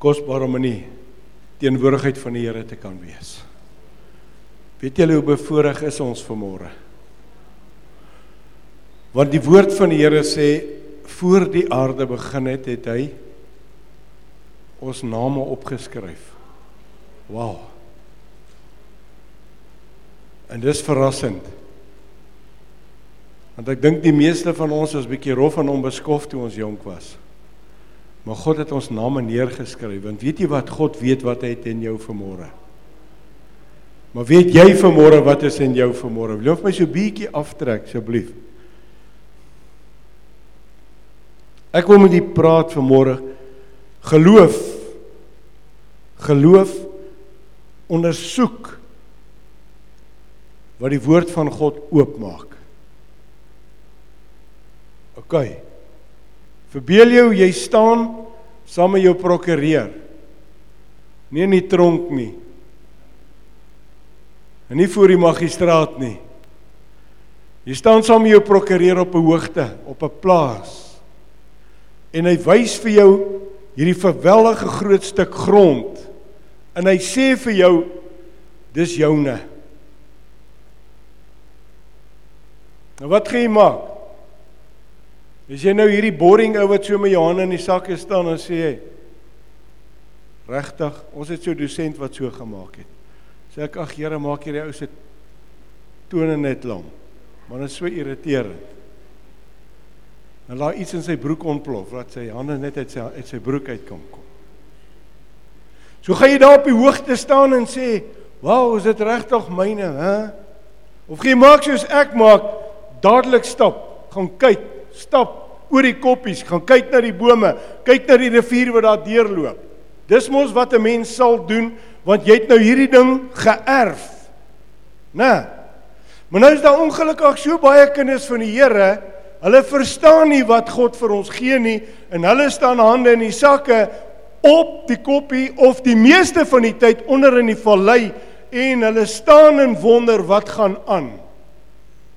kosbaar om in die teenwoordigheid van die Here te kan wees. Weet julle hoe bevoorreg is ons vanmôre? Want die woord van die Here sê voor die aarde begin het, het hy ons name opgeskryf. Wow. En dis verrassend. Want ek dink die meeste van ons was bietjie rof en onbeskof toe ons jonk was. Maar God het ons name neergeskryf. Want weet jy wat God weet wat hy het in jou vermoere? Maar weet jy vermoere wat is in jou vermoere? Wil jy my so bietjie aftrek asseblief? Ek wil met u praat vermoere. Geloof. Geloof ondersoek wat die woord van God oopmaak. OK. Verbeel jou jy staan saam met jou prokureur. Nie in die tronk nie. En nie voor die magistraat nie. Jy staan saam met jou prokureur op 'n hoogte, op 'n plaas. En hy wys vir jou hierdie verweldige groot stuk grond. En hy sê vir jou dis joune. Nou wat gaan jy maak? As jy nou hierdie boring ou wat so met jou hande in die sakke staan en sê jy regtig, ons het so dosent wat so gemaak het. Sê ek ag Here, maak hierdie ou se tone net lam. Maar dit is so irriterend. En laat iets in sy broek ontplof, laat sy hande net uit sy uit sy broek uitkom kom. So gaan jy daar op die hoogte staan en sê, "Wow, is dit regtig myne, hè?" Of jy maak soos ek maak, dadelik stap, gaan kyk, stap oor die koppies, gaan kyk na die bome, kyk na die rivier wat daar deurloop. Dis mos wat 'n mens sal doen want jy het nou hierdie ding geërf. Né? Maar nou is daar ongelukkig so baie kinders van die Here, hulle verstaan nie wat God vir ons gee nie en hulle staan hande in die sakke op die koppie of die meeste van die tyd onder in die vallei en hulle staan en wonder wat gaan aan.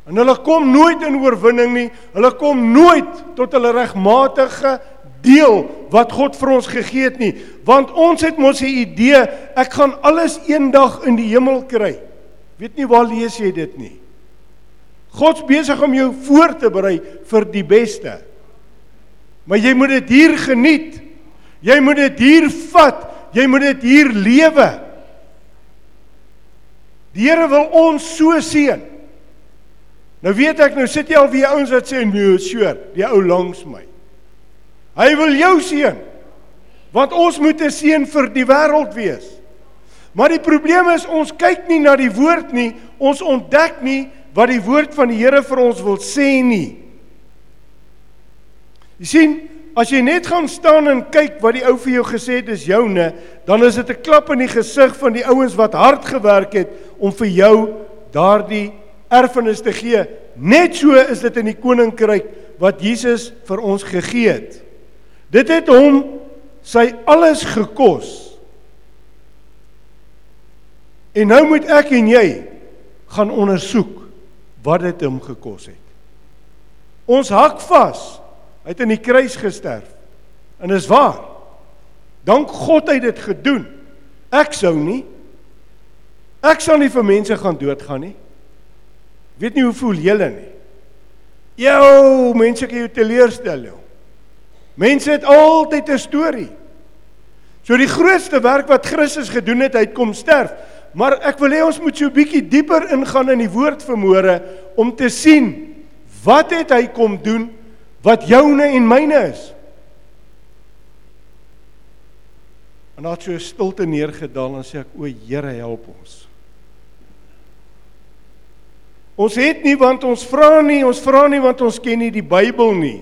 En hulle kom nooit in oorwinning nie. Hulle kom nooit tot hulle regmatige deel wat God vir ons gegee het nie, want ons het mos 'n idee, ek gaan alles eendag in die hemel kry. Weet nie waar lees jy dit nie. God's besig om jou voor te berei vir die beste. Maar jy moet dit hier geniet. Jy moet dit hier vat. Jy moet dit hier lewe. Die Here wil ons so seën. Nou weet ek nou sit jy al weer ouens wat sê nee, sure, die ou langs my. Hy wil jou seën. Want ons moet 'n seën vir die wêreld wees. Maar die probleem is ons kyk nie na die woord nie, ons ontdek nie wat die woord van die Here vir ons wil sê nie. Jy sien, as jy net gaan staan en kyk wat die ou vir jou gesê het is joune, dan is dit 'n klap in die gesig van die ouens wat hard gewerk het om vir jou daardie erfenis te gee. Net so is dit in die koninkryk wat Jesus vir ons gegee het. Dit het hom sy alles gekos. En nou moet ek en jy gaan ondersoek wat dit hom gekos het. Ons hak vas. Hy het in die kruis gesterf. En dis waar. Dank God hy het dit gedoen. Ek sou nie. Ek sal nie vir mense gaan doodgaan nie. Weet nie hoe voel julle nie. Jou, mense kan jou teleurstel jou. Mense het altyd 'n storie. So die grootste werk wat Christus gedoen het, hy kom sterf. Maar ek wil hê ons moet so 'n bietjie dieper ingaan in die woord vermoere om te sien wat het hy kom doen wat joune en myne is. En daar het so stilte neergedaal en sê ek o Here help ons. Ons het nie want ons vra nie, ons vra nie want ons ken nie die Bybel nie.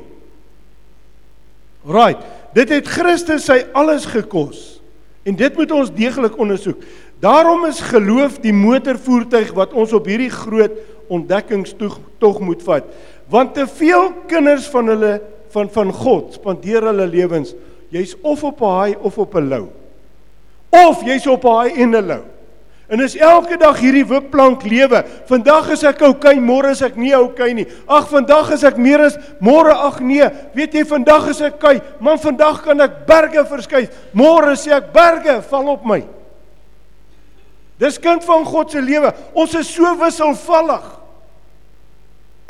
Right. Dit het Christus sy alles gekos. En dit moet ons deeglik ondersoek. Daarom is geloof die motorvoertuig wat ons op hierdie groot ontdekkingstog tog moet vat. Want te veel kinders van hulle van van God spandeer hulle lewens jy's of op 'n haai of op 'n lou. Of jy's op 'n haai en 'n lou. En is elke dag hierdie wipplank lewe. Vandag is ek oukei, okay, môre is ek nie oukei okay nie. Ag, vandag is ek meer as môre ag nee. Weet jy, vandag is ek okay, man vandag kan ek berge verskuif. Môre sê ek berge val op my. Dis kind van God se lewe. Ons is so wisselvallig.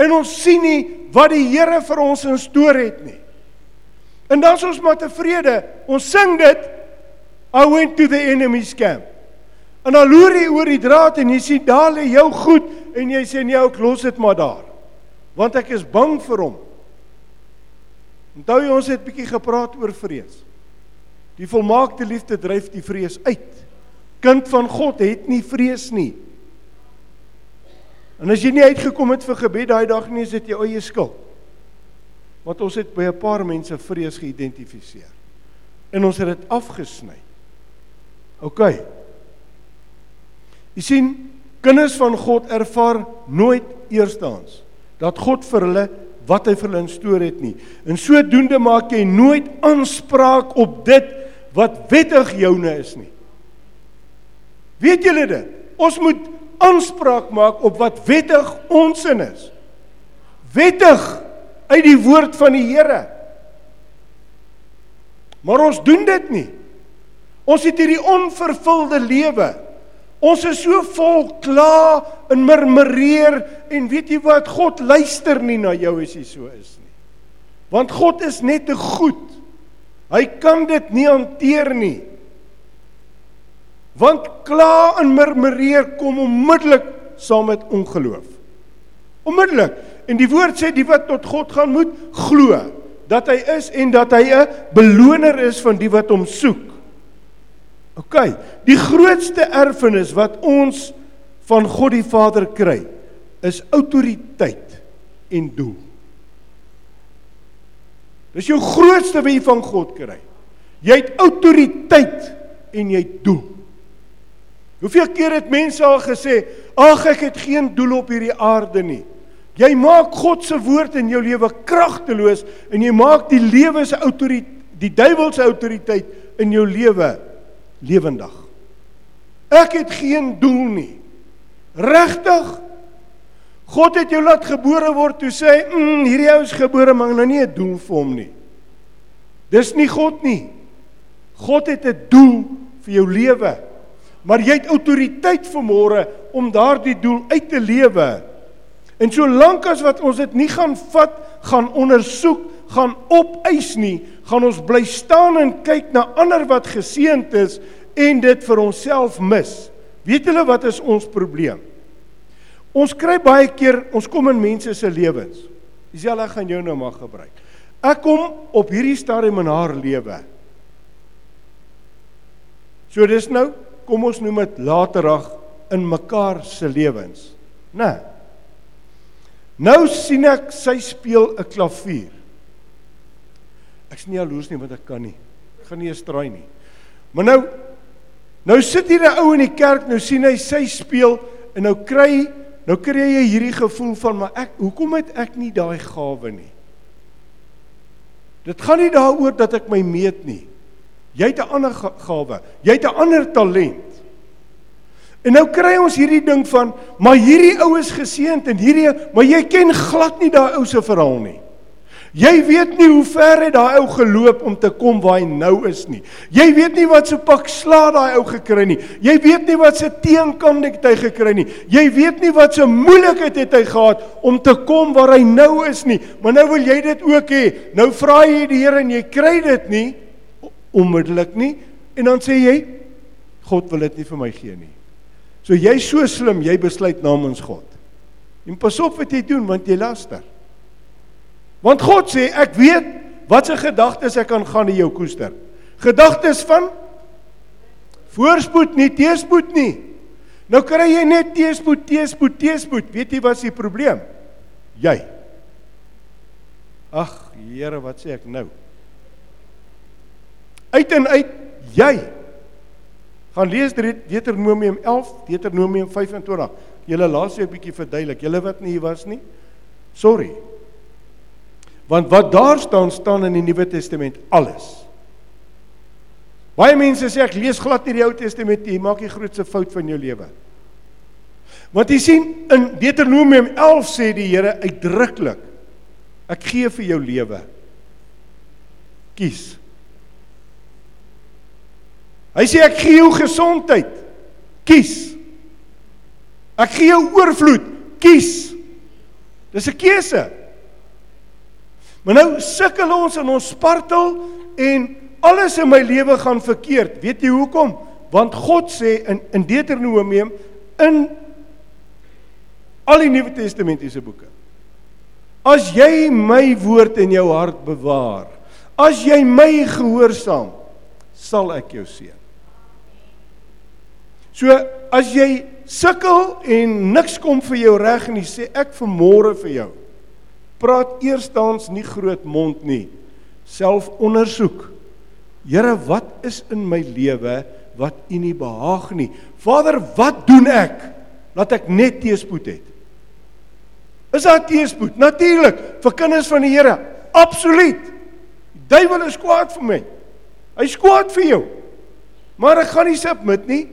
En ons sien nie wat die Here vir ons in stoor het nie. En dan is ons maar tevrede. Ons sing dit I went to the enemy's camp. En dan loer jy oor die draad en jy sien daar lê jou goed en jy sê nee, ek los dit maar daar. Want ek is bang vir hom. Onthou jy ons het bietjie gepraat oor vrees. Die volmaakte liefde dryf die vrees uit. Kind van God het nie vrees nie. En as jy nie uitgekom het vir gebed daai dag nie, is dit jou eie skuld. Want ons het by 'n paar mense vrees geïdentifiseer. En ons het dit afgesny. OK. Jy sien, kinders van God ervaar nooit eerstens dat God vir hulle wat hy vir hulle instoor het nie. En sodoende maak jy nooit aanspraak op dit wat wettig joune is nie. Weet julle dit? Ons moet aanspraak maak op wat wettig ons in is. Wettig uit die woord van die Here. Maar ons doen dit nie. Ons het hierdie onvervulde lewe. Ons is so vol kla en murmureer en weet jy wat God luister nie na jou as jy so is nie. Want God is net te goed. Hy kan dit nie hanteer nie. Want kla en murmureer kom onmiddellik saam met ongeloof. Onmiddellik. En die woord sê die wat tot God gaan moet glo dat hy is en dat hy 'n beloner is van die wat hom soek. OK, die grootste erfenis wat ons van God die Vader kry, is autoriteit en doel. Dis jou grootste wat jy van God kry. Jy het autoriteit en jy het doel. Hoeveel keer het mense al gesê, "Ag, ek het geen doel op hierdie aarde nie." Jy maak God se woord in jou lewe kragteloos en jy maak die lewe se autoriteit, die duiwel se autoriteit in jou lewe lewendig. Ek het geen doel nie. Regtig? God het jou laat gebore word toe sê, "Mm, hierdie ou is gebore maar nou nie 'n doel vir hom nie." Dis nie God nie. God het 'n doel vir jou lewe. Maar jy het autoriteit vanmôre om daardie doel uit te lewe. En solank as wat ons dit nie gaan vat, gaan ondersoek, gaan opeis nie, gaan ons bly staan en kyk na ander wat geseënd is en dit vir onsself mis. Weet julle wat is ons probleem? Ons kry baie keer, ons kom in mense se lewens. Dieselfde gaan jou nou maar gebruik. Ek kom op hierdie stadium in haar lewe. So dis nou, kom ons noem dit laterig in mekaar se lewens. Né? Nou sien ek sy speel 'n klavier. Ek's nie jaloers nie want ek kan nie. Ek gaan nie eens draai nie. Maar nou nou sit hier 'n ou in die kerk, nou sien hy sy speel en nou kry nou kry jy hierdie gevoel van maar ek hoekom het ek nie daai gawe nie? Dit gaan nie daaroor dat ek my meet nie. Jy het 'n ander gawe. Jy het 'n ander talent. En nou kry ons hierdie ding van maar hierdie ou is geseënd en hierdie maar jy ken glad nie daai ou se verhaal nie. Jy weet nie hoe ver het daai ou geloop om te kom waar hy nou is nie. Jy weet nie wat so pak sla daai ou gekry nie. Jy weet nie wat se teenkant het hy gekry nie. Jy weet nie wat so moeilikheid het hy gehad om te kom waar hy nou is nie. Maar nou wil jy dit ook hê. Nou vra jy die Here en jy kry dit nie onmiddellik nie en dan sê jy God wil dit nie vir my gee nie. So jy's so slim, jy besluit namens God. En pas op wat jy doen want jy laster. Want God sê ek weet wat se gedagtes ek kan gaan in jou koester. Gedagtes van voorspoed nie teespoed nie. Nou kry jy net teespoed, teespoed, teespoed. Weet jy wat die probleem? Jy. Ag, Here, wat sê ek nou? Uit en uit jy. Gaan lees Deuteronomium 11, Deuteronomium 25. Julle laat se 'n bietjie verduidelik. Julle wat nie hier was nie. Sorry. Want wat daar staan staan in die Nuwe Testament alles. Baie mense sê ek lees glad nie die Ou Testament nie, maak die grootste fout van jou lewe. Want jy sien in Deuteronomium 11 sê die Here uitdruklik ek gee vir jou lewe. Kies. Hy sê ek gee jou gesondheid. Kies. Ek gee jou oorvloed. Kies. Dis 'n keuse. Maar nou sukkel ons en ons spartel en alles in my lewe gaan verkeerd. Weet jy hoekom? Want God sê in in Deuteronomium in al die Nuwe Testamentiese boeke. As jy my woord in jou hart bewaar, as jy my gehoorsaam, sal ek jou seën. So as jy sukkel en niks kom vir jou reg en jy sê ek vermôre vir jou. Praat eerstens nie groot mond nie. Self ondersoek. Here, wat is in my lewe wat U nie behaag nie? Vader, wat doen ek dat ek net teëspoed het? Is daar teëspoed? Natuurlik, vir kinders van die Here. Absoluut. Die duiwel is kwaad vir my. Hy's kwaad vir jou. Maar ek gaan nie submit nie.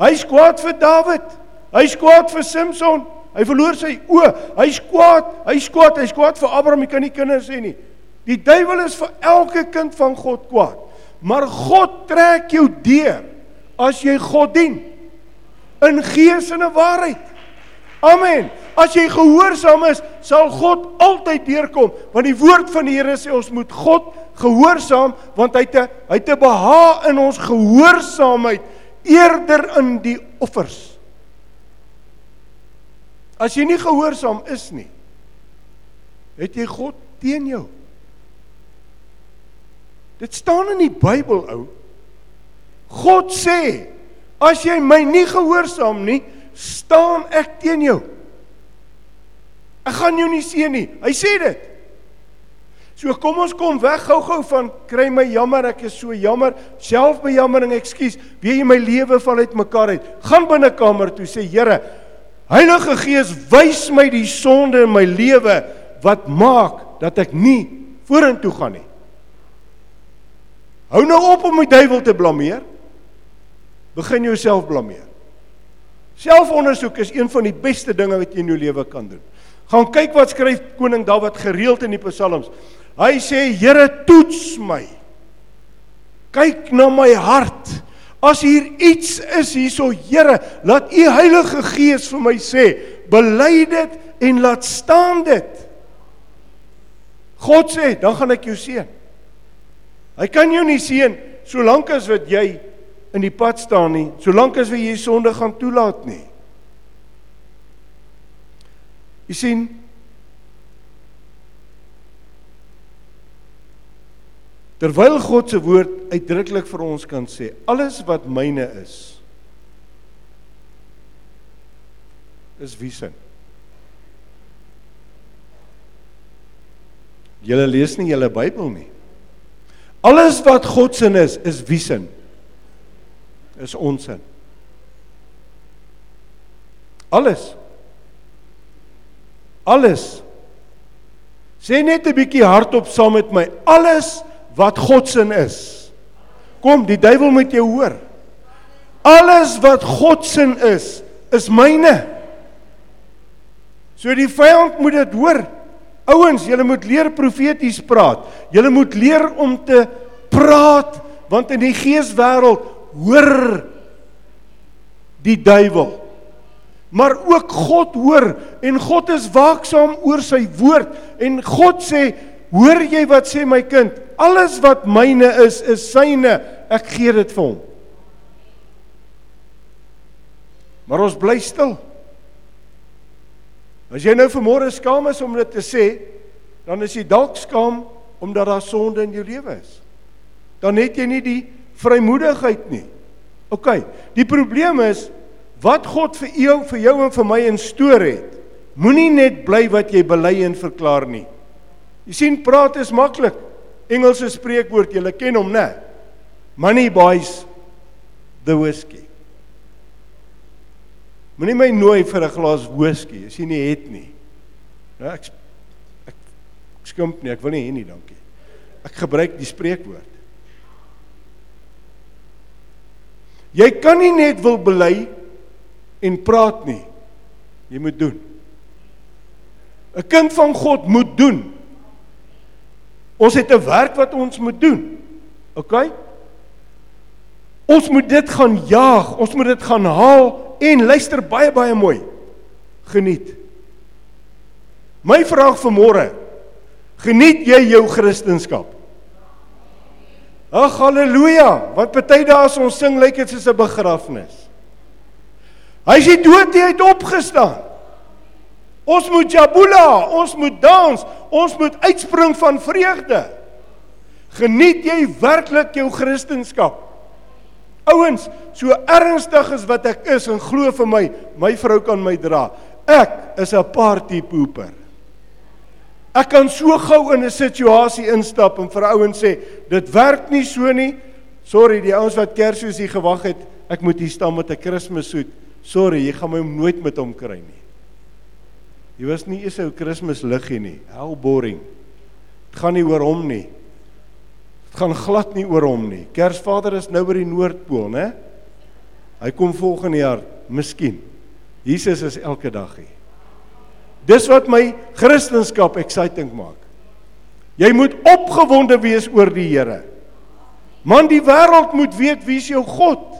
Hy's kwaad vir Dawid. Hy's kwaad vir Samson. Hy verloor sy oë. Hy's kwaad. Hy's kwaad. Hy's kwaad vir Abraham. Hy kan nie kinders hê nie. Die duiwel is vir elke kind van God kwaad. Maar God trek jou deur as jy God dien in gees en in waarheid. Amen. As jy gehoorsaam is, sal God altyd deurkom, want die woord van die Here sê ons moet God gehoorsaam want hy 'n hy 'n behaag in ons gehoorsaamheid eerder in die offers. As jy nie gehoorsaam is nie, het jy God teen jou. Dit staan in die Bybel ou. God sê, as jy my nie gehoorsaam nie, staan ek teen jou. Ek gaan jou nie seën nie. Hy sê dit. So kom ons kom weg gou-gou van kry my jammer, ek is so jammer, selfbejammering, ekskuus. Wie jy my lewe val uit mekaar uit. Gaan binne kamer toe sê Here, Heilige Gees, wys my die sonde in my lewe wat maak dat ek nie vorentoe gaan nie. Hou nou op om die duiwel te blameer. Begin jouself blameer. Selfondersoek is een van die beste dinge wat jy in jou lewe kan doen. Gaan kyk wat skryf koning Dawid gereeld in die psalms. Hy sê Here toets my. Kyk na my hart. As hier iets is hierso Here, laat u Heilige Gees vir my sê, bely dit en laat staan dit. God sê, dan gaan ek jou seën. Hy kan jou nie seën solank as wat jy in die pad staan nie, solank as jy sonde gaan toelaat nie. Jy sien, Terwyl God se woord uitdruklik vir ons kan sê, alles wat myne is is wie se? Julle lees nie julle Bybel nie. Alles wat God se is, is wie se? Is ons se. Alles. Alles. Sê net 'n bietjie hardop saam met my. Alles wat God se is. Kom, die duiwel moet jou hoor. Alles wat God se is, is myne. So die vyand moet dit hoor. Ouens, julle moet leer profeties praat. Julle moet leer om te praat want in die geeswêreld hoor die duiwel. Maar ook God hoor en God is waaksaam oor sy woord en God sê Hoor jy wat sê my kind? Alles wat myne is, is syne. Ek gee dit vir hom. Maar ons bly stil. As jy nou vanmôre skaam is om dit te sê, dan is jy dalk skaam omdat daar sonde in jou lewe is. Dan het jy nie die vrymoedigheid nie. OK. Die probleem is wat God vir jou, vir jou en vir my instoor het. Moenie net bly wat jy bely en verklaar nie. Jy sien praat is maklik. Engelse spreekwoord, jy ken hom, né? Money buys the whiskey. Moenie my nooi vir 'n glas whisky as jy nie het nie. Nou ek ek skimp nie, ek wil nie hê nie, dankie. Ek gebruik die spreekwoord. Jy kan nie net wil bely en praat nie. Jy moet doen. 'n Kind van God moet doen. Ons het 'n werk wat ons moet doen. OK? Ons moet dit gaan jaag, ons moet dit gaan haal en luister baie baie mooi. Geniet. My vraag vir môre. Geniet jy jou Christendom? Ag haleluja, wat party dae as ons sing lyk dit soos 'n begrafnis. Hy is dood, hy het opgestaan. Ons moet jabula, ons moet dans, ons moet uitspring van vreugde. Geniet jy werklik jou Christendom? Ouens, so ernstig as wat ek is en glo vir my, my vrou kan my dra. Ek is 'n party pooper. Ek kan so gou in 'n situasie instap en vir ouens sê, dit werk nie so nie. Sorry, die ouens wat Kersfees hier gewag het, ek moet hier staan met 'n Kerssoet. Sorry, jy gaan my nooit met hom kry nie. Jy was nie eens 'n Kersmis liggie nie. How boring. Dit gaan nie oor hom nie. Dit gaan glad nie oor hom nie. Kersvader is nou by die Noordpool, né? Hy kom volgende jaar, miskien. Jesus is elke dag hier. Dis wat my Christendom exciting maak. Jy moet opgewonde wees oor die Here. Man, die wêreld moet weet wie is jou God.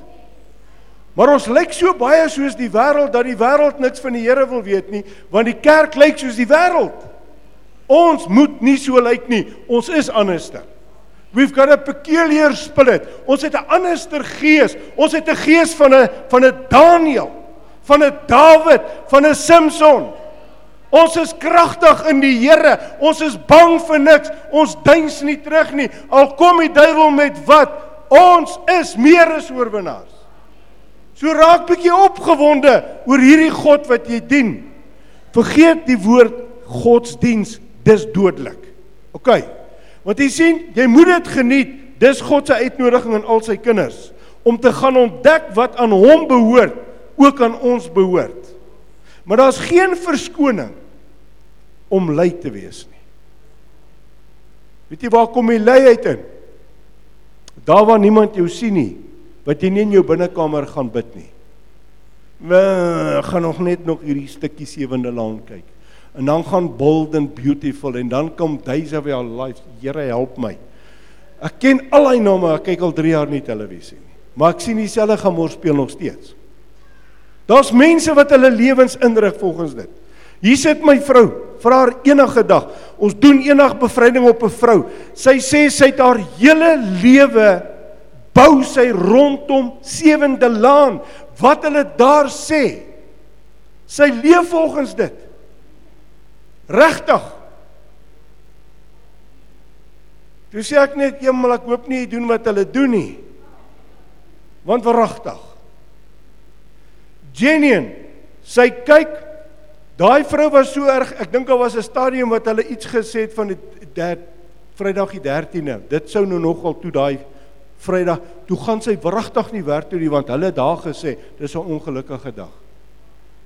Maar ons lyk so baie soos die wêreld dat die wêreld niks van die Here wil weet nie, want die kerk lyk soos die wêreld. Ons moet nie so lyk nie. Ons is anderster. We've got a peculiar spirit. Ons het 'n anderster gees. Ons het 'n gees van 'n van 'n Daniël, van 'n Dawid, van 'n Samson. Ons is kragtig in die Here. Ons is bang vir niks. Ons duins nie terug nie. Al kom die duiwel met wat, ons is meer as oorwinnaars. So raak bietjie opgewonde oor hierdie God wat jy dien. Vergeet die woord godsdiens, dis dodelik. OK. Want jy sien, jy moet dit geniet. Dis God se uitnodiging aan al sy kinders om te gaan ontdek wat aan hom behoort, ook aan ons behoort. Maar daar's geen verskoning om lui te wees nie. Weet jy waar kom die luiheid in? Daar waar niemand jou sien nie, wat jy nie in jou binnekamer gaan bid nie. We gaan nog net nog hierdie stukkie sewende laan kyk. En dan gaan bold and beautiful en dan kom days of your life. Here help my. Ek ken al daai name, ek kyk al 3 jaar nie televisie nie. Maar ek sien dieselfde gemor speel nog steeds. Daar's mense wat hulle lewens inrig volgens dit. Hier sit my vrou, vra haar enige dag. Ons doen enig bevryding op 'n vrou. Sy sê sy het haar hele lewe bou sy rondom sewende laan. Wat hulle daar sê. Sy leef volgens dit. Regtig. Toe sê ek net eenmal ek hoop nie jy doen wat hulle doen nie. Want verragtig. Genien, sy kyk Daai vrou was so erg, ek dink daar was 'n stadium wat hulle iets gesê het van die Vrydag die 13de. Dit sou nou nogal toe daai Vrydag, toe gaan sy wragtig nie werk toe nie want hulle het daar gesê dis 'n ongelukkige dag.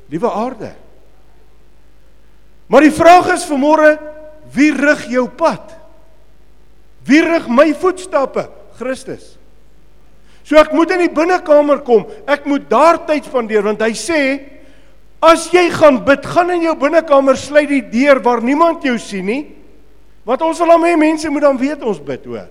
Liewe aarde. Maar die vraag is vanmôre, wie rig jou pad? Wie rig my voetstappe? Christus. So ek moet in die binnekamer kom. Ek moet daar tyd spandeer want hy sê As jy gaan bid, gaan in jou binnekamer sluit die deur waar niemand jou sien nie. Want ons wil hom hê mense moet dan weet ons bid, hoor.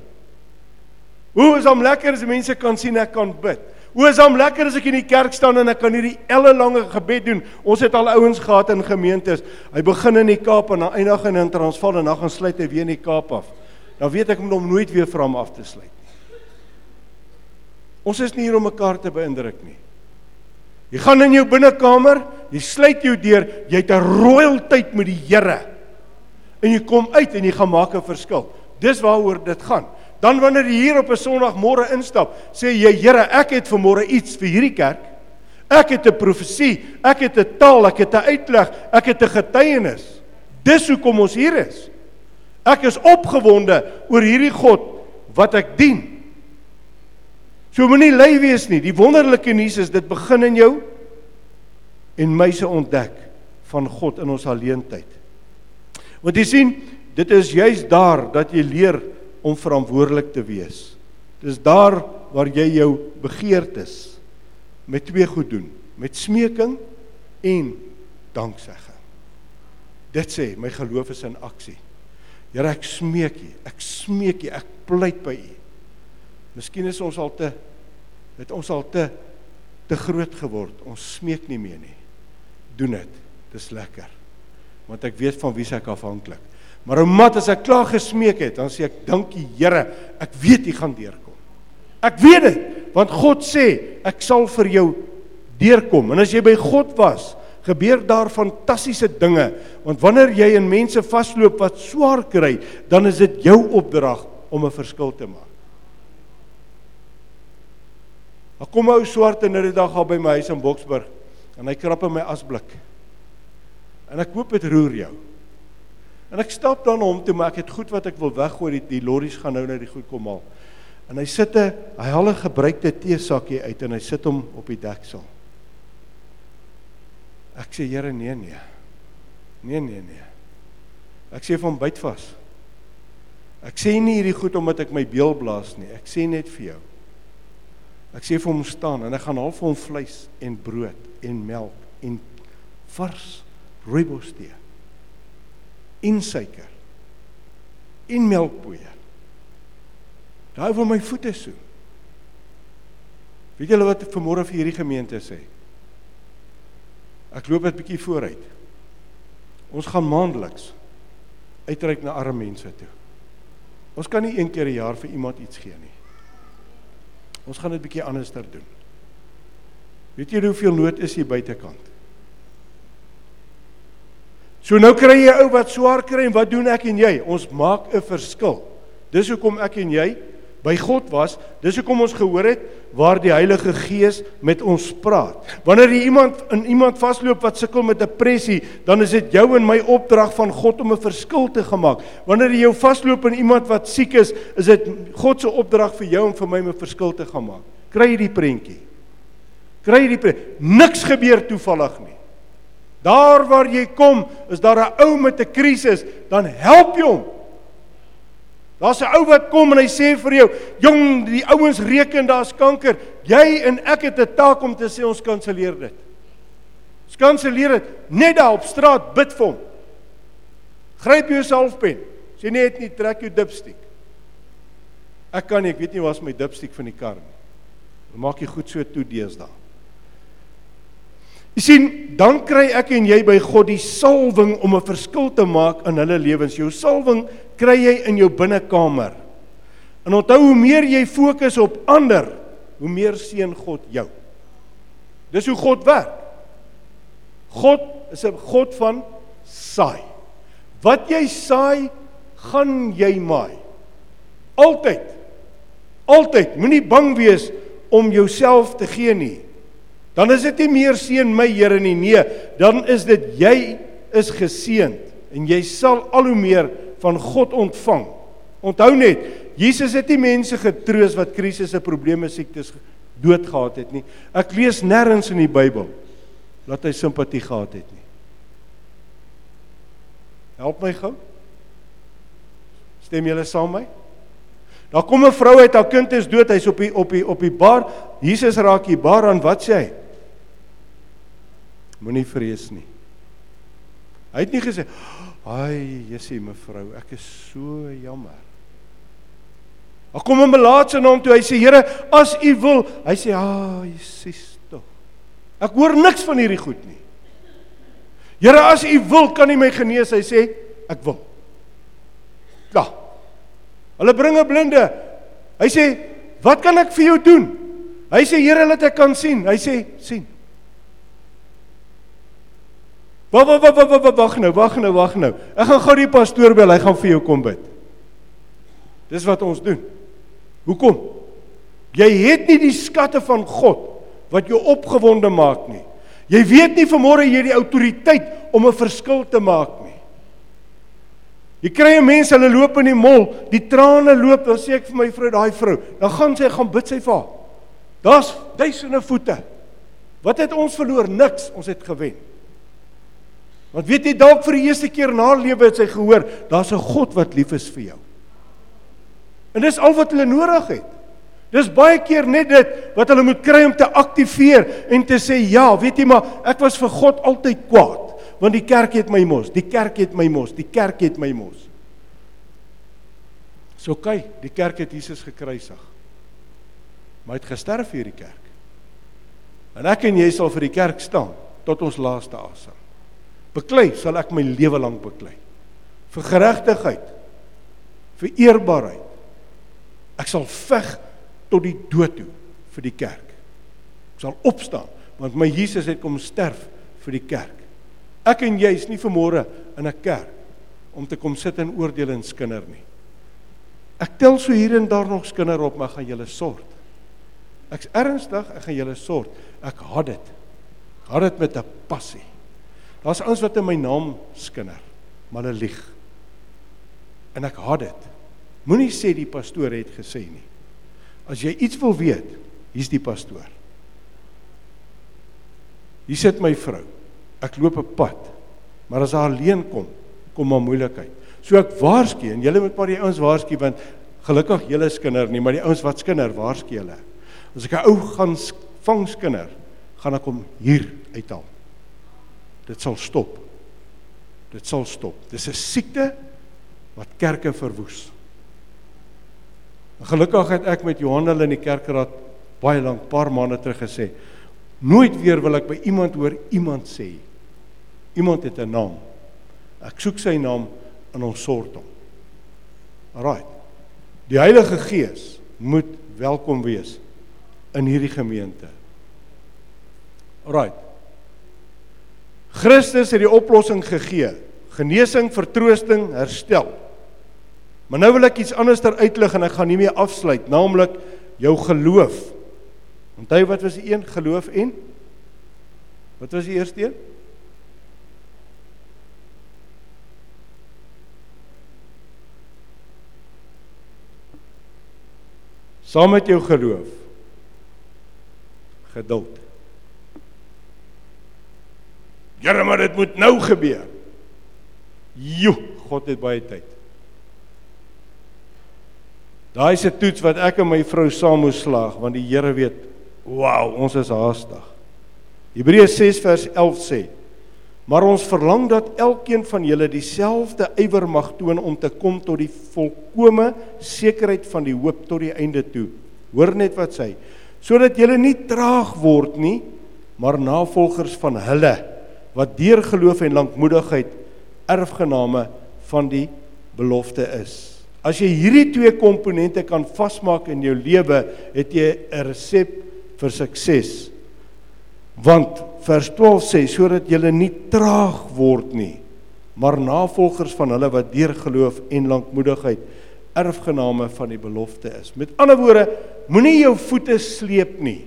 Hoe is hom lekker as mense kan sien ek kan bid. Hoe is hom lekker as ek in die kerk staan en ek kan hierdie ellelange gebed doen. Ons het al ouens gehad in gemeentes. Hy begin in die Kaap en dan eindig in Transvaal en dan gaan sluit hy weer in die Kaap af. Dan weet ek om hom nooit weer vir hom af te sluit. Ons is nie hier om mekaar te beïndruk nie. Jy gaan in jou binnekamer, jy sluit jou deur, jy het 'n royal tyd met die Here. En jy kom uit en jy gaan maak 'n verskil. Dis waaroor dit gaan. Dan wanneer jy hier op 'n Sondagmôre instap, sê jy Here, ek het vanmôre iets vir hierdie kerk. Ek het 'n profesie, ek het 'n taal, ek het 'n uitleg, ek het 'n getuienis. Dis hoekom ons hier is. Ek is opgewonde oor hierdie God wat ek dien. So moenie lui wees nie. Die wonderlike nuus is dit begin in jou en my se ontdek van God in ons alleentyd. Want jy sien, dit is juis daar dat jy leer om verantwoordelik te wees. Dis daar waar jy jou begeertes met twee goed doen, met smeking en danksegging. Dit sê my geloof is in aksie. Here ek smeek U, ek smeek U, ek pleit by U. Miskien is ons al te het ons al te te groot geword. Ons smeek nie meer nie. Doen dit. Dis lekker. Want ek weet van wie se ek afhanklik. Maar oumat as ek klaar gesmeek het, dan sê ek dankie Here. Ek weet U gaan deurkom. Ek weet dit want God sê ek sal vir jou deurkom. En as jy by God was, gebeur daar fantastiese dinge. Want wanneer jy in mense vasloop wat swaar kry, dan is dit jou opdrag om 'n verskil te maak. Ek kom ou swart nou die dag al by my huis in Boksburg en hy krap in my asblik. En ek hoop dit roer jou. En ek stap dan hom toe maar ek het goed wat ek wil weggooi die, die lorries gaan nou net die goed kom haal. En hy sit 'n hy haal 'n gebruikte teesakkie uit en hy sit hom op die deksel. Ek sê Here nee nee. Nee nee nee. Ek sê hom byt vas. Ek sê nie hierdie goed omdat ek my beel blaas nie. Ek sê net vir jou. Ek sê vir hom staan en ek gaan half vir hom vleis en brood en melk en vars rooibos In suiker. In melkpoeier. Daai vir my voete so. Weet julle wat vanmôre vir hierdie gemeente sê? Ek loop net 'n bietjie vooruit. Ons gaan maandeliks uitreik na arme mense toe. Ons kan nie een keer 'n jaar vir iemand iets gee nie. Ons gaan dit bietjie anderster doen. Weet jy hoeveel nood is hier buitekant? So nou kry jy ou wat swaar kry en wat doen ek en jy? Ons maak 'n verskil. Dis hoekom ek en jy by God was. Dis hoekom ons gehoor het waar die Heilige Gees met ons praat. Wanneer jy iemand in iemand vasloop wat sukkel met depressie, dan is dit jou en my opdrag van God om 'n verskil te gemaak. Wanneer jy jou vasloop in iemand wat siek is, is dit God se opdrag vir jou om vir my 'n verskil te gaan maak. Kry jy die prentjie? Kry jy die prentjie? Niks gebeur toevallig nie. Daar waar jy kom, is daar 'n ou met 'n krisis, dan help jy hom. Daar's 'n ou wat kom en hy sê vir jou, "Jong, die ouens reken daar's kanker. Jy en ek het 'n taak om te sê ons kanselleer dit." Ons kanselleer dit net daar op straat bid vir hom. Gryp jou selfpen. Sê net nie trek jou dipstick. Ek kan nie, ek weet nie waar's my dipstick van die kar nie. Maak jy goed so toe deesdae. Jy sien, dan kry ek en jy by God die salwing om 'n verskil te maak in hulle lewens. Jou salwing kry jy in jou binnekamer. En onthou hoe meer jy fokus op ander, hoe meer seën God jou. Dis hoe God werk. God is 'n God van saai. Wat jy saai, gaan jy maai. Altyd. Altyd. Moenie bang wees om jouself te gee nie. Dan is dit nie meer seën my Here nie. Nee, dan is dit jy is geseënd en jy sal al hoe meer van God ontvang. Onthou net, Jesus het nie mense getroos wat krisisse, probleme, siektes dood gehad het nie. Ek lees nêrens in die Bybel dat hy simpatie gehad het nie. Help my gou. Stem julle saam met my? Daar kom 'n vrou uit haar kind is dood, hy's op die op die op die bar. Jesus raak hier bar aan wat sê hy? Moenie vrees nie. Hy het nie gesê, "Ai, Jessie mevrou, ek is so jammer." Hy kom 'n melaatse na hom toe. Hy sê, "Here, as U wil." Hy sê, "Ah, Jesus tog. Ek hoor niks van hierdie goed nie." Here, as U wil, kan U my genees. Hy sê, "Ek wil." Ja. Hulle bring 'n blinde. Hy sê, "Wat kan ek vir jou doen?" Hy sê, "Here, laat ek kan sien." Hy sê, "Sien." Wag wag wag wag wag wag nou, wag nou, wag nou. Ek gaan gou die pastoor bel, hy gaan vir jou kom bid. Dis wat ons doen. Hoekom? Jy het nie die skatte van God wat jou opgewonde maak nie. Jy weet nie vanmôre jy die autoriteit om 'n verskil te maak nie. Jy kry 'n mens hulle loop in die mol, die trane loop, dan sê ek vir my vrou, daai vrou, dan gaan sy gaan bid sy vir. Daar's duisende voete. Wat het ons verloor? Niks, ons het gewen. Want weet jy dalk vir die eerste keer in haar lewe het sy gehoor, daar's 'n God wat lief is vir jou. En dis al wat hulle nodig het. Dis baie keer net dit wat hulle moet kry om te aktiveer en te sê ja, weet jy maar, ek was vir God altyd kwaad, want die kerk het my mos, die kerk het my mos, die kerk het my mos. So kyk, die kerk het Jesus gekruisig. Maar hy het gesterf vir die kerk. En ek en jy sal vir die kerk staan tot ons laaste asem. Beklei sal ek my lewe lank beklei. Vir geregtigheid, vir eerbaarheid. Ek sal veg tot die dood toe vir die kerk. Ek sal opstaan want my Jesus het kom sterf vir die kerk. Ek en jy is nie vanmôre in 'n kerk om te kom sit en oordeel en skinder nie. Ek tel so hier en daar nog skinder op, maar gaan julle sort. Ek's ernstig, ek gaan julle sort. Ek haat dit. Haat dit met 'n passie. Daar's ouens wat in my naam skinder, maar hulle lieg. En ek haat dit. Moenie sê die pastoor het gesê nie. As jy iets wil weet, hier's die pastoor. Hier sit my vrou. Ek loop 'n pad. Maar as haar alleen kom, kom maar moeilikheid. So ek waarsku en julle moet maar die ouens waarsku want gelukkig julle skinder nie, maar die ouens wat skinder, waarsku julle. As ek 'n ou gaan vang skinder, gaan ek hom hier uithaal. Dit sal stop. Dit sal stop. Dis 'n siekte wat kerke verwoes. Gelukkig het ek met Johan hulle in die kerkraad baie lank paar maande terug gesê, nooit weer wil ek by iemand hoor iemand sê iemand het 'n naam. Ek soek sy naam in ons sort hom. Alraai. Die Heilige Gees moet welkom wees in hierdie gemeente. Alraai. Christus het die oplossing gegee. Genesing, vertroosting, herstel. Maar nou wil ek iets anders ter uitlig en ek gaan nie meer afsluit, naamlik jou geloof. Onthou wat was die een geloof en wat was die eerste een? Saam met jou geloof geduld. Here, maar dit moet nou gebeur. Jo, God het baie tyd. Daai is 'n toets wat ek en my vrou saam moes slaag want die Here weet, wow, ons is haastig. Hebreë 6 vers 11 sê: Maar ons verlang dat elkeen van julle dieselfde ywer mag toon om te kom tot die volkomme sekerheid van die hoop tot die einde toe. Hoor net wat sê, sodat julle nie traag word nie, maar navolgers van hulle wat deur geloof en lankmoedigheid erfgename van die belofte is. As jy hierdie twee komponente kan vasmaak in jou lewe, het jy 'n resep vir sukses. Want vers 12 sê sodat jy nie traag word nie, maar navolgers van hulle wat deur geloof en lankmoedigheid erfgename van die belofte is. Met ander woorde, moenie jou voete sleep nie.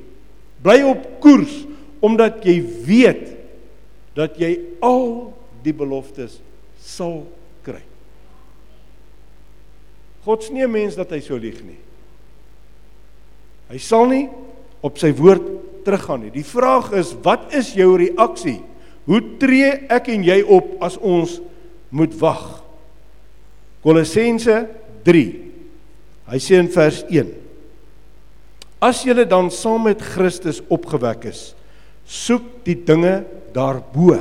Bly op koers omdat jy weet dat jy al die beloftes sal God is nie 'n mens dat hy sou lieg nie. Hy sal nie op sy woord teruggaan nie. Die vraag is, wat is jou reaksie? Hoe tree ek en jy op as ons moet wag? Kolossense 3. Hy sê in vers 1: As julle dan saam met Christus opgewek is, soek die dinge daarbo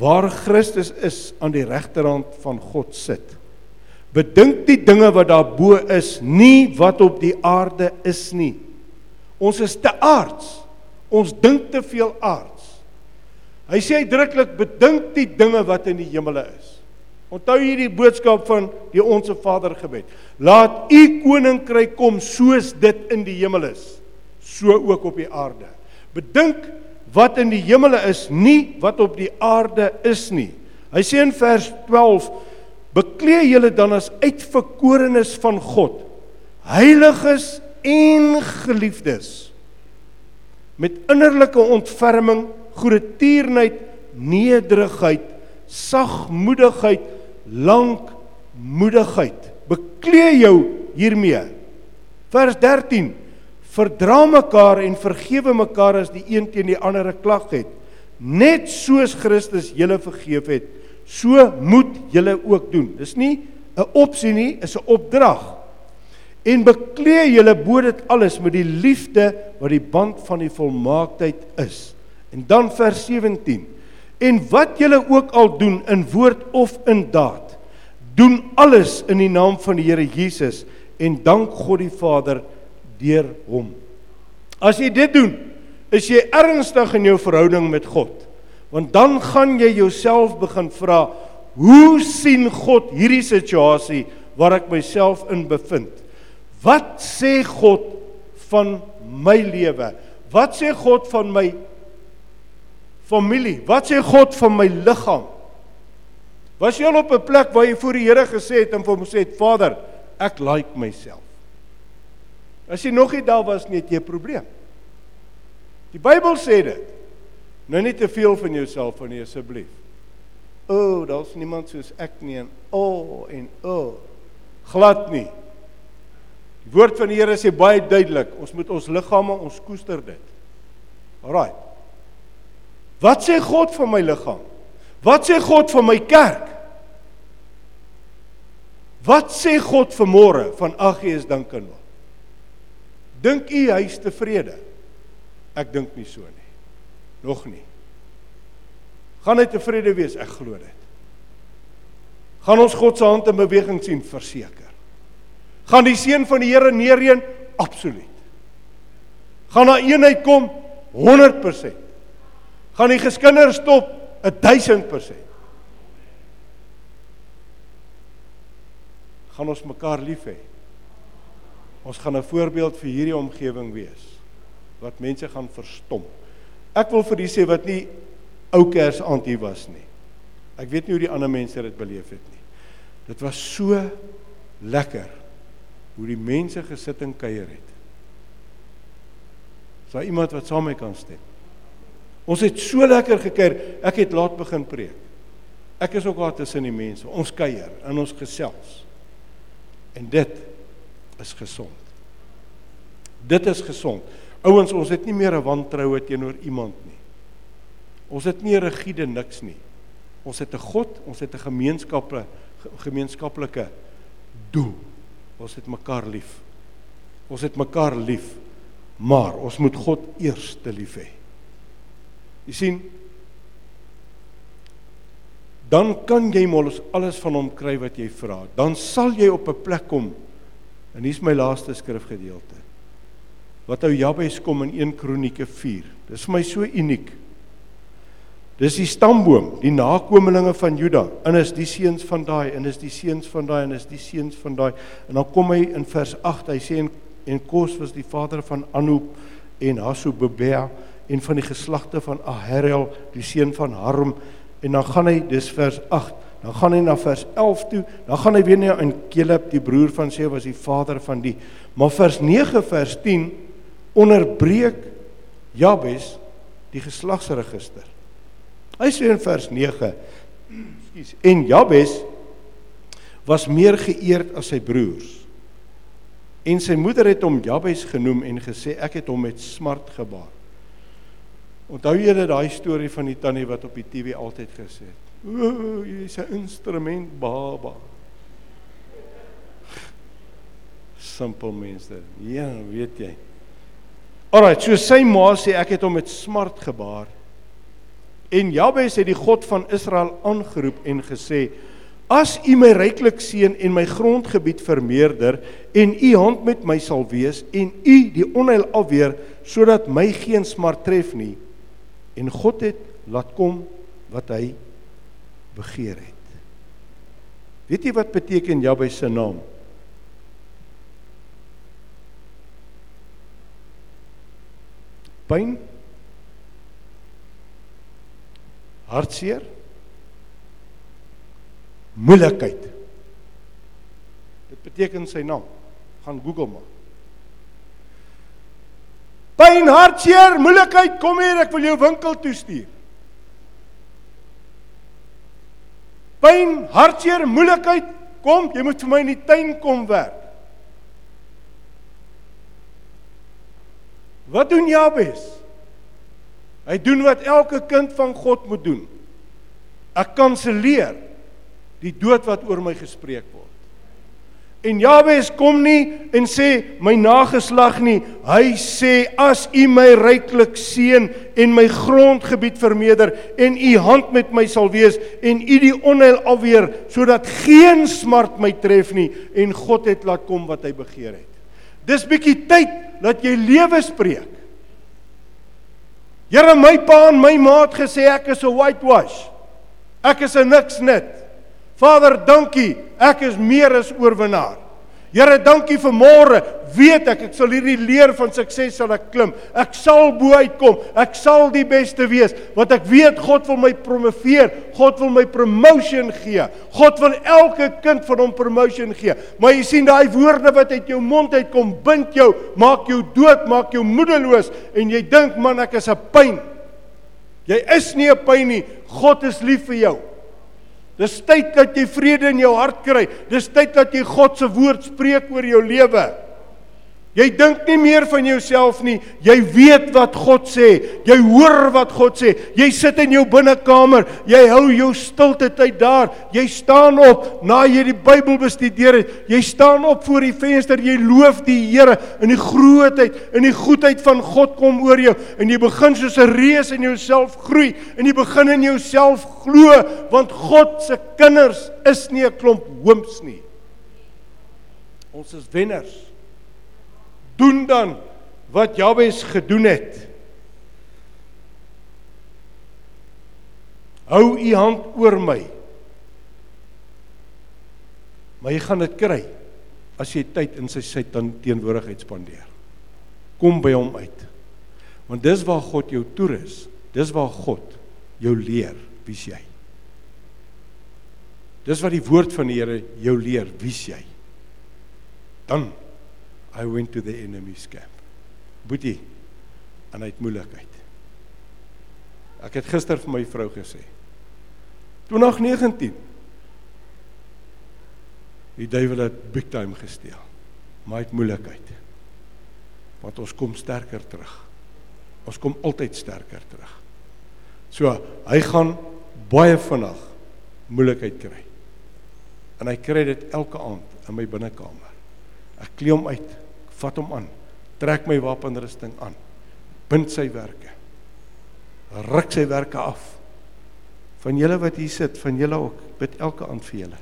waar Christus is aan die regterhand van God sit. Bedink die dinge wat daarbo is, nie wat op die aarde is nie. Ons is te aards. Ons dink te veel aards. Hy sê uitdruklik bedink die dinge wat in die hemele is. Onthou hierdie boodskap van die onsse Vader gebed. Laat u koninkryk kom soos dit in die hemel is, so ook op die aarde. Bedink wat in die hemele is, nie wat op die aarde is nie. Hy sê in vers 12 beklee julle dan as uitverkorenes van God, heiliges en geliefdes met innerlike ontferming, goedertierenheid, nederigheid, sagmoedigheid, lankmoedigheid. Beklee jou hiermee. Vers 13 Verdra mekaar en vergewe mekaar as die een teen die ander 'n klag het, net soos Christus julle vergeef het So moet julle ook doen. Dis nie 'n opsie nie, is 'n opdrag. en beklee julle bo dit alles met die liefde wat die band van die volmaaktheid is. En dan vers 17. En wat julle ook al doen in woord of in daad, doen alles in die naam van die Here Jesus en dank God die Vader deur hom. As jy dit doen, is jy ernstig in jou verhouding met God. Want dan gaan jy jouself begin vra, hoe sien God hierdie situasie waar ek myself in bevind? Wat sê God van my lewe? Wat sê God van my familie? Wat sê God van my liggaam? Was jy al op 'n plek waar jy voor die Here gesê het en vir hom sê het Vader, ek like myself. As jy nog nie daar was nie, het jy 'n probleem. Die Bybel sê dit. Nou nie te veel van jouself van nie asseblief. O, oh, daar's niemand soos ek nie en o oh, en o oh, glad nie. Die woord van die Here sê baie duidelik, ons moet ons liggame ons koester dit. Alraai. Wat sê God van my liggaam? Wat sê God van my kerk? Wat sê God vanmôre van Aggies Dinkinwa? Dink u hy's tevrede? Ek dink nie so nie. Nog nie. Gaan hy tevrede wees? Ek glo dit. Gaan ons God se hand in beweging sien? Verseker. Gaan die seën van die Here neerreën? Absoluut. Gaan daar eenheid kom? 100%. Gaan die geskinder stop? 1000%. Gaan ons mekaar lief hê? Ons gaan 'n voorbeeld vir hierdie omgewing wees wat mense gaan verstom. Ek wil vir u sê wat nie ou kers aand hier was nie. Ek weet nie hoe die ander mense dit beleef het nie. Dit was so lekker hoe die mense gesit en kuier het. Is daar iemand wat saam met my kan stem? Ons het so lekker gekuier. Ek het laat begin preek. Ek is ook daar tussen die mense. Ons kuier en ons gesels. En dit is gesond. Dit is gesond. Ouens, ons het nie meer 'n wantroue teenoor iemand nie. Ons het nie 'n rigiede niks nie. Ons het 'n God, ons het 'n gemeenskappe gemeenskaplike doel. Ons het mekaar lief. Ons het mekaar lief. Maar ons moet God eers te lief hê. Jy sien dan kan jy mos alles van hom kry wat jy vra. Dan sal jy op 'n plek kom. En hier's my laaste skrifgedeelte wat ou Jabes kom in 1 Kronieke 4. Dis vir my so uniek. Dis die stamboom, die nakommelinge van Juda. En is die seuns van daai en is die seuns van daai en is die seuns van daai. En dan kom hy in vers 8, hy sê en en Kos was die vader van Anub en Hasubebea en van die geslagte van Aherel, die seun van Harm. En dan gaan hy dis vers 8. Dan gaan hy na vers 11 toe. Dan gaan hy weer na in Caleb, die broer van Sê was die vader van die. Maar vers 9 vers 10 onderbreek Jabes die geslagsregister. Hy sê in vers 9: Ekskuus. En Jabes was meer geëerd as sy broers. En sy moeder het hom Jabes genoem en gesê ek het hom met smart gebaar. Onthou jy daai storie van die tannie wat op die TV altyd gesê het: "O, jy's 'n instrument baba." Simpel mense. Ja, weet jy. Alraai, so sy ma sê ek het hom met smart gebaar. En Jabes het die God van Israel aangeroep en gesê: As U my ryklik seën en my grondgebied vermeerder en U hand met my sal wees en U die onheil afweer sodat my geen smart tref nie en God het laat kom wat hy begeer het. Weet jy wat beteken Jabes se naam? pyn? Hartseer? Moeilikheid? Dit beteken sy naam. Gaan google maar pyn hartseer moeilikheid kom hier ek wil jou winkel toe stuur pyn hartseer moeilikheid kom jy moet vir my in die tuin kom werk Wat doen Jabes? Hy doen wat elke kind van God moet doen. Ek kanselleer die dood wat oor my gespreek word. En Jabes kom nie en sê my nageslag nie. Hy sê as u my ryklik seën en my grondgebied vermeerder en u hand met my sal wees en u die onheil afweer sodat geen smart my tref nie en God het laat kom wat hy begeer het. Dis bietjie tyd dat jy lewe spreek. Here my pa en my ma het gesê ek is 'n whitewash. Ek is 'n niks net. Vader, dankie. Ek is meer as oorwinnaar. Here, dankie vir môre. Weet ek ek sal hierdie leer van sukses sal ek klim. Ek sal bo uitkom. Ek sal die beste wees want ek weet God wil my promoveer. God wil my promotion gee. God wil elke kind van hom promotion gee. Maar jy sien daai woorde wat uit jou mond uitkom, bind jou, maak jou dood, maak jou moedeloos en jy dink man ek is 'n pyn. Jy is nie 'n pyn nie. God is lief vir jou. Dis tyd dat jy vrede in jou hart kry. Dis tyd dat jy God se woord spreek oor jou lewe. Jy dink nie meer van jouself nie. Jy weet wat God sê. Jy hoor wat God sê. Jy sit in jou binnekamer. Jy hou jou stilte tyd daar. Jy staan op na jy die Bybel bestudeer het. Jy staan op voor die venster. Jy loof die Here in die grootheid en die goedheid van God kom oor jou en jy begin soos 'n reus in jouself groei en jy begin in jouself glo want God se kinders is nie 'n klomp hoomps nie. Ons is wenners doen dan wat Jabes gedoen het. Hou u hand oor my. Maar jy gaan dit kry as jy tyd in sy sy teenwoordigheid spandeer. Kom by hom uit. Want dis waar God jou toerus. Dis waar God jou leer wie's jy. Dis wat die woord van die Here jou leer wie's jy. Dan I went to the enemy's camp. Boetie, en hy het moeilikheid. Ek het gister vir my vrou gesê. 2019. Die duiwel het big time gesteel. Maar hy het moeilikheid. Want ons kom sterker terug. Ons kom altyd sterker terug. So, hy gaan baie vinnig moeilikheid kry. En hy kry dit elke aand in my binnekamer. Ek klee hom uit, ek vat hom aan, trek my wapenrusting aan, bind sy werke. Ruk sy werke af. Van julle wat hier sit, van julle ook, bid elke aand vir julle.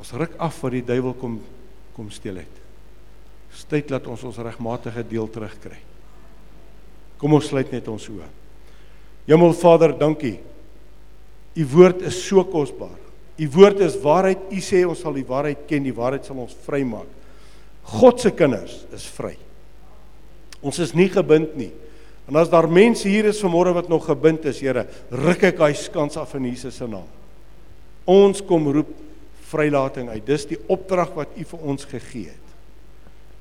Ons ruk af wat die duiwel kom kom steel het. Tyd dat ons ons regmatige deel terugkry. Kom ons sluit net ons oë. Hemelvader, dankie. U woord is so kosbaar. U woord is waarheid. U sê ons sal die waarheid ken, die waarheid sal ons vrymaak. God se kinders is vry. Ons is nie gebind nie. En as daar mense hier is vanmôre wat nog gebind is, Here, ruk ek daai skans af in Jesus se naam. Ons kom roep vrylating uit. Dis die opdrag wat U vir ons gegee het.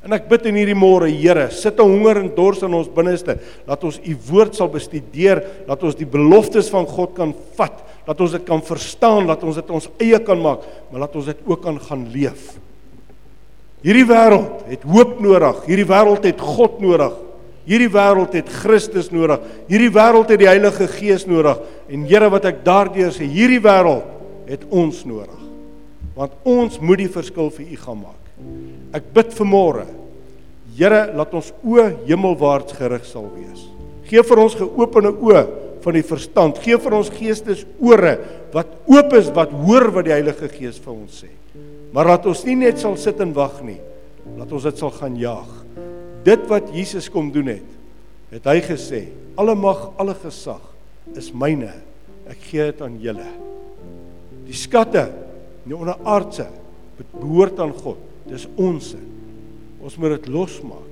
En ek bid in hierdie môre, Here, sit 'n honger en dors in ons binneste, dat ons U woord sal bestudeer, dat ons die beloftes van God kan vat dat ons dit kan verstaan, dat ons dit ons eie kan maak, maar dat ons dit ook kan gaan leef. Hierdie wêreld het hoop nodig. Hierdie wêreld het God nodig. Hierdie wêreld het Christus nodig. Hierdie wêreld het die Heilige Gees nodig. En Here wat ek daardeur sê, hierdie wêreld het ons nodig. Want ons moet die verskil vir U gaan maak. Ek bid vir môre. Here, laat ons oë hemelwaarts gerig sal wees. Geef vir ons geopende oë van die verstand. Gee vir ons geestesore wat oop is wat hoor wat die Heilige Gees vir ons sê. Maar laat ons nie net sal sit en wag nie. Laat ons dit sal gaan jaag. Dit wat Jesus kom doen het, het hy gesê, alle mag, alle gesag is myne. Ek gee dit aan julle. Die skatte, die onderaardse, behoort aan God. Dis ons. Ons moet dit losmaak.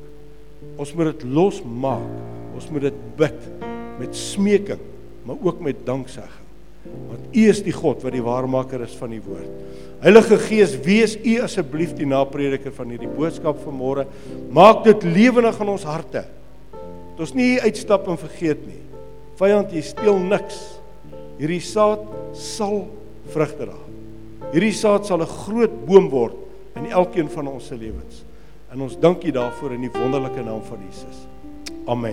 Ons moet dit losmaak. Ons moet dit bid met smeking, maar ook met danksegging. Want U is die God wat die waarmaker is van die woord. Heilige Gees, wees U asseblief die naprediker van hierdie boodskap van môre. Maak dit lewendig in ons harte. Dat ons nie uitstap en vergeet nie. Vyand, jy steel niks. Hierdie saad sal vrugte dra. Hierdie saad sal 'n groot boom word in elkeen van ons se lewens. En ons dank U daarvoor in die wonderlike naam van Jesus. Amen.